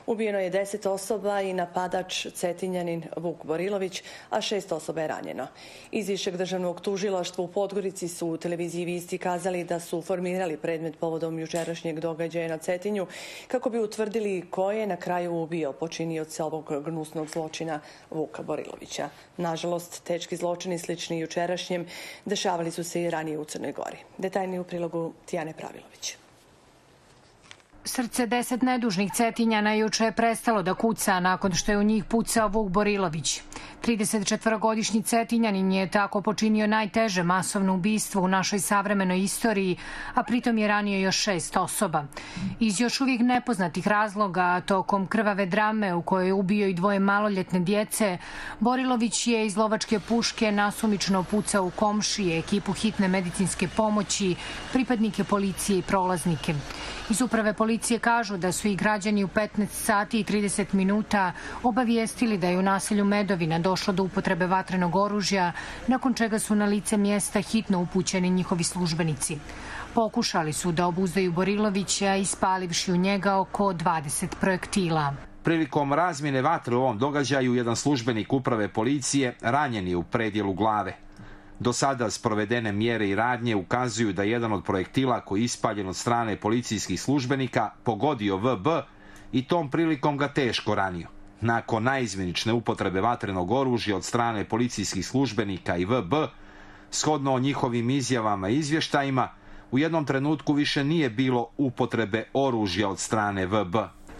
Ubijeno je 10 osoba i napadač Cetinjanin Vuk Borilović, a šest osoba je ranjeno. Iz Višeg državnog tužilaštva u Podgorici su u televiziji Visti kazali da su formirali predmet povodom jučerašnjeg događaja na Cetinju kako bi utvrdili ko je na kraju ubio počinioca ovog gnusnog zločina Vuka Borilovića. Nažalost, tečki zločini slični jučerašnjem dešavali su se i ranije u Crnoj Gori. Detaljni u prilogu Tijane Pravilović. Srce deset nedužnih cetinjana juče je prestalo da kuca nakon što je u njih pucao Vuk Borilović. 34-godišnji cetinjanin je tako počinio najteže masovno ubistvo u našoj savremenoj istoriji, a pritom je ranio još šest osoba. Iz još uvijek nepoznatih razloga, tokom krvave drame u kojoj je ubio i dvoje maloljetne djece, Borilović je iz lovačke puške nasumično pucao u komšije, ekipu hitne medicinske pomoći, pripadnike policije i prolaznike. Iz uprave policije policije kažu da su i građani u 15 sati i 30 minuta obavijestili da je u naselju Medovina došlo do upotrebe vatrenog oružja, nakon čega su na lice mjesta hitno upućeni njihovi službenici. Pokušali su da obuzdaju Borilovića ispalivši u njega oko 20 projektila. Prilikom razmjene vatre u ovom događaju, jedan službenik uprave policije ranjen je u predjelu glave. Do sada sprovedene mjere i radnje ukazuju da jedan od projektila koji je ispaljen od strane policijskih službenika pogodio VB i tom prilikom ga teško ranio. Nakon najizvinične upotrebe vatrenog oružja od strane policijskih službenika i VB, shodno o njihovim izjavama i izvještajima, u jednom trenutku više nije bilo upotrebe oružja od strane VB.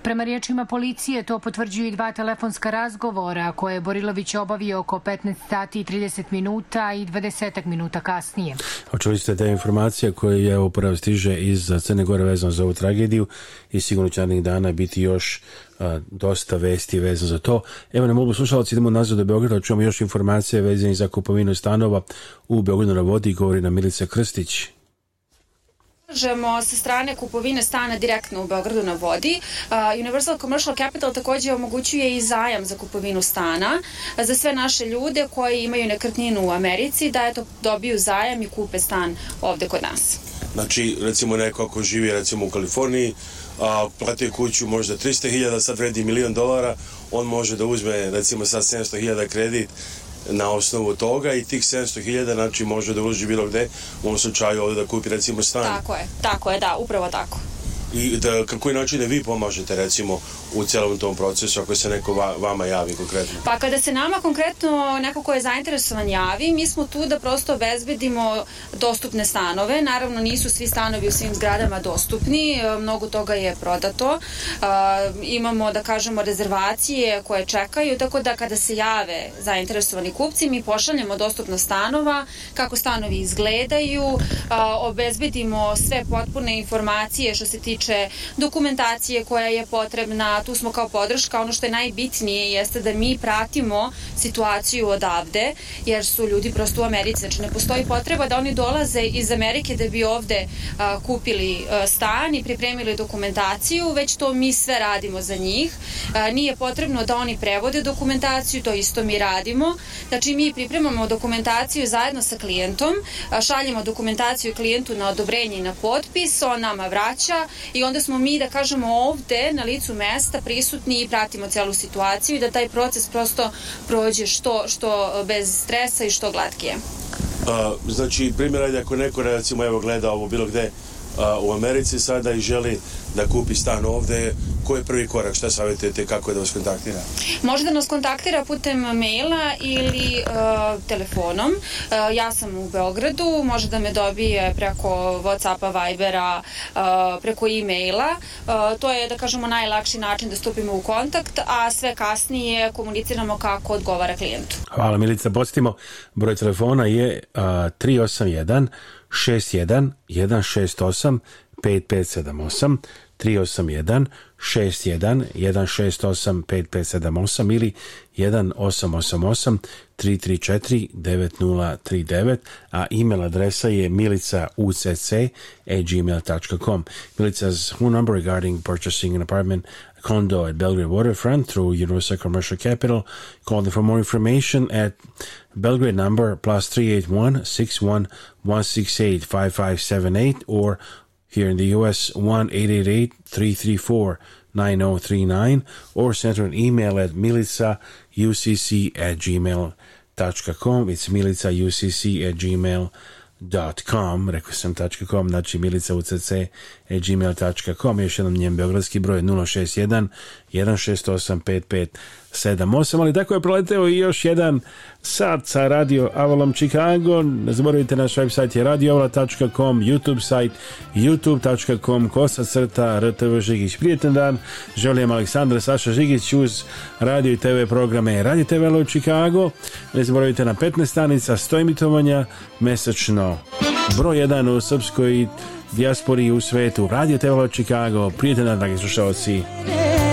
Prema riječima policije to potvrđuju i dva telefonska razgovora koje je Borilović obavio oko 15 sati i 30 minuta i 20 minuta kasnije. Očuli ste te informacije koje je upravo stiže iz Crne Gore vezano za ovu tragediju i sigurno će narednih dana biti još a, dosta vesti vezano za to. Evo nam mogu slušalci, idemo nazad do Beograda, da čujemo još informacije vezane za kupovinu stanova u Beogradu na vodi, govori na Milica Krstić kažemo, sa strane kupovine stana direktno u Beogradu na vodi, Universal Commercial Capital takođe omogućuje i zajam za kupovinu stana za sve naše ljude koji imaju nekretninu u Americi, da eto dobiju zajam i kupe stan ovde kod nas. Znači, recimo neko ako živi recimo u Kaliforniji, a platio kuću možda 300.000, sad vredi milion dolara, on može da uzme recimo sad 700.000 kredit na osnovu toga i tih 700.000 znači može da uloži bilo gde u ovom slučaju ovde da kupi recimo stan. Tako je, tako je, da, upravo tako. I da, kako je način da vi pomažete recimo u celom tom procesu ako se neko va, vama javi konkretno? Pa kada se nama konkretno neko ko je zainteresovan javi, mi smo tu da prosto obezbedimo dostupne stanove. Naravno nisu svi stanovi u svim zgradama dostupni, e, mnogo toga je prodato. E, imamo da kažemo rezervacije koje čekaju, tako da kada se jave zainteresovani kupci, mi pošaljemo dostupno stanova, kako stanovi izgledaju, e, obezbedimo sve potpune informacije što se tiče dokumentacije koja je potrebna, tu smo kao podrška, ono što je najbitnije jeste da mi pratimo situaciju odavde, jer su ljudi prosto u Americi, znači ne postoji potreba da oni dolaze iz Amerike da bi ovde a, kupili a, stan i pripremili dokumentaciju, već to mi sve radimo za njih. A, nije potrebno da oni prevode dokumentaciju, to isto mi radimo. Znači mi pripremamo dokumentaciju zajedno sa klijentom, a, šaljemo dokumentaciju klijentu na odobrenje i na potpis, on nama vraća i onda smo mi, da kažemo, ovde na licu mesta zaista prisutni i pratimo celu situaciju i da taj proces prosto prođe što, što bez stresa i što glatkije. A, znači, primjer, ako neko, recimo, evo, gleda ovo bilo gde, u Americi sada i želi da kupi stan ovde, koji je prvi korak, šta savjetujete, kako je da vas kontaktira? Može da nas kontaktira putem maila ili uh, telefonom. Uh, ja sam u Beogradu, može da me dobije preko Whatsappa, Vibera, uh, preko e-maila. to je, da kažemo, najlakši način da stupimo u kontakt, a sve kasnije komuniciramo kako odgovara klijentu. Hvala Milica, podsjetimo, broj telefona je 381 61 168 5578 381 61 168 5578 ili 1888 334 9039 a email adresa je milicaucc Milica's phone number regarding purchasing an apartment Condo at Belgrade Waterfront through Universal Commercial Capital. Call them for more information at Belgrade number plus 381 61168 5578 or here in the US 1 334 9039 or send her an email at militsaucc at gmail.com. It's militsaucc at gmail.com .com, rekao sam .com, znači milica ucc, e, gmail.com, još jednom njen beogradski broj 061 1685578, ali tako je proleteo i još jedan sat sa Radio Avalom Chicago. Ne zaboravite naš website je radioavala.com, YouTube sajt youtube.com, kosa crta RTV Žigić. Prijetan dan, želim Aleksandra Saša Žigić uz radio i TV programe Radio TV Alo Chicago. Ne zaboravite na 15 stanica, 100 emitovanja mesečno. Broj 1 u Srpskoj dijaspori u svetu. Radio TV Chicago. Prijetan dan, dragi slušalci.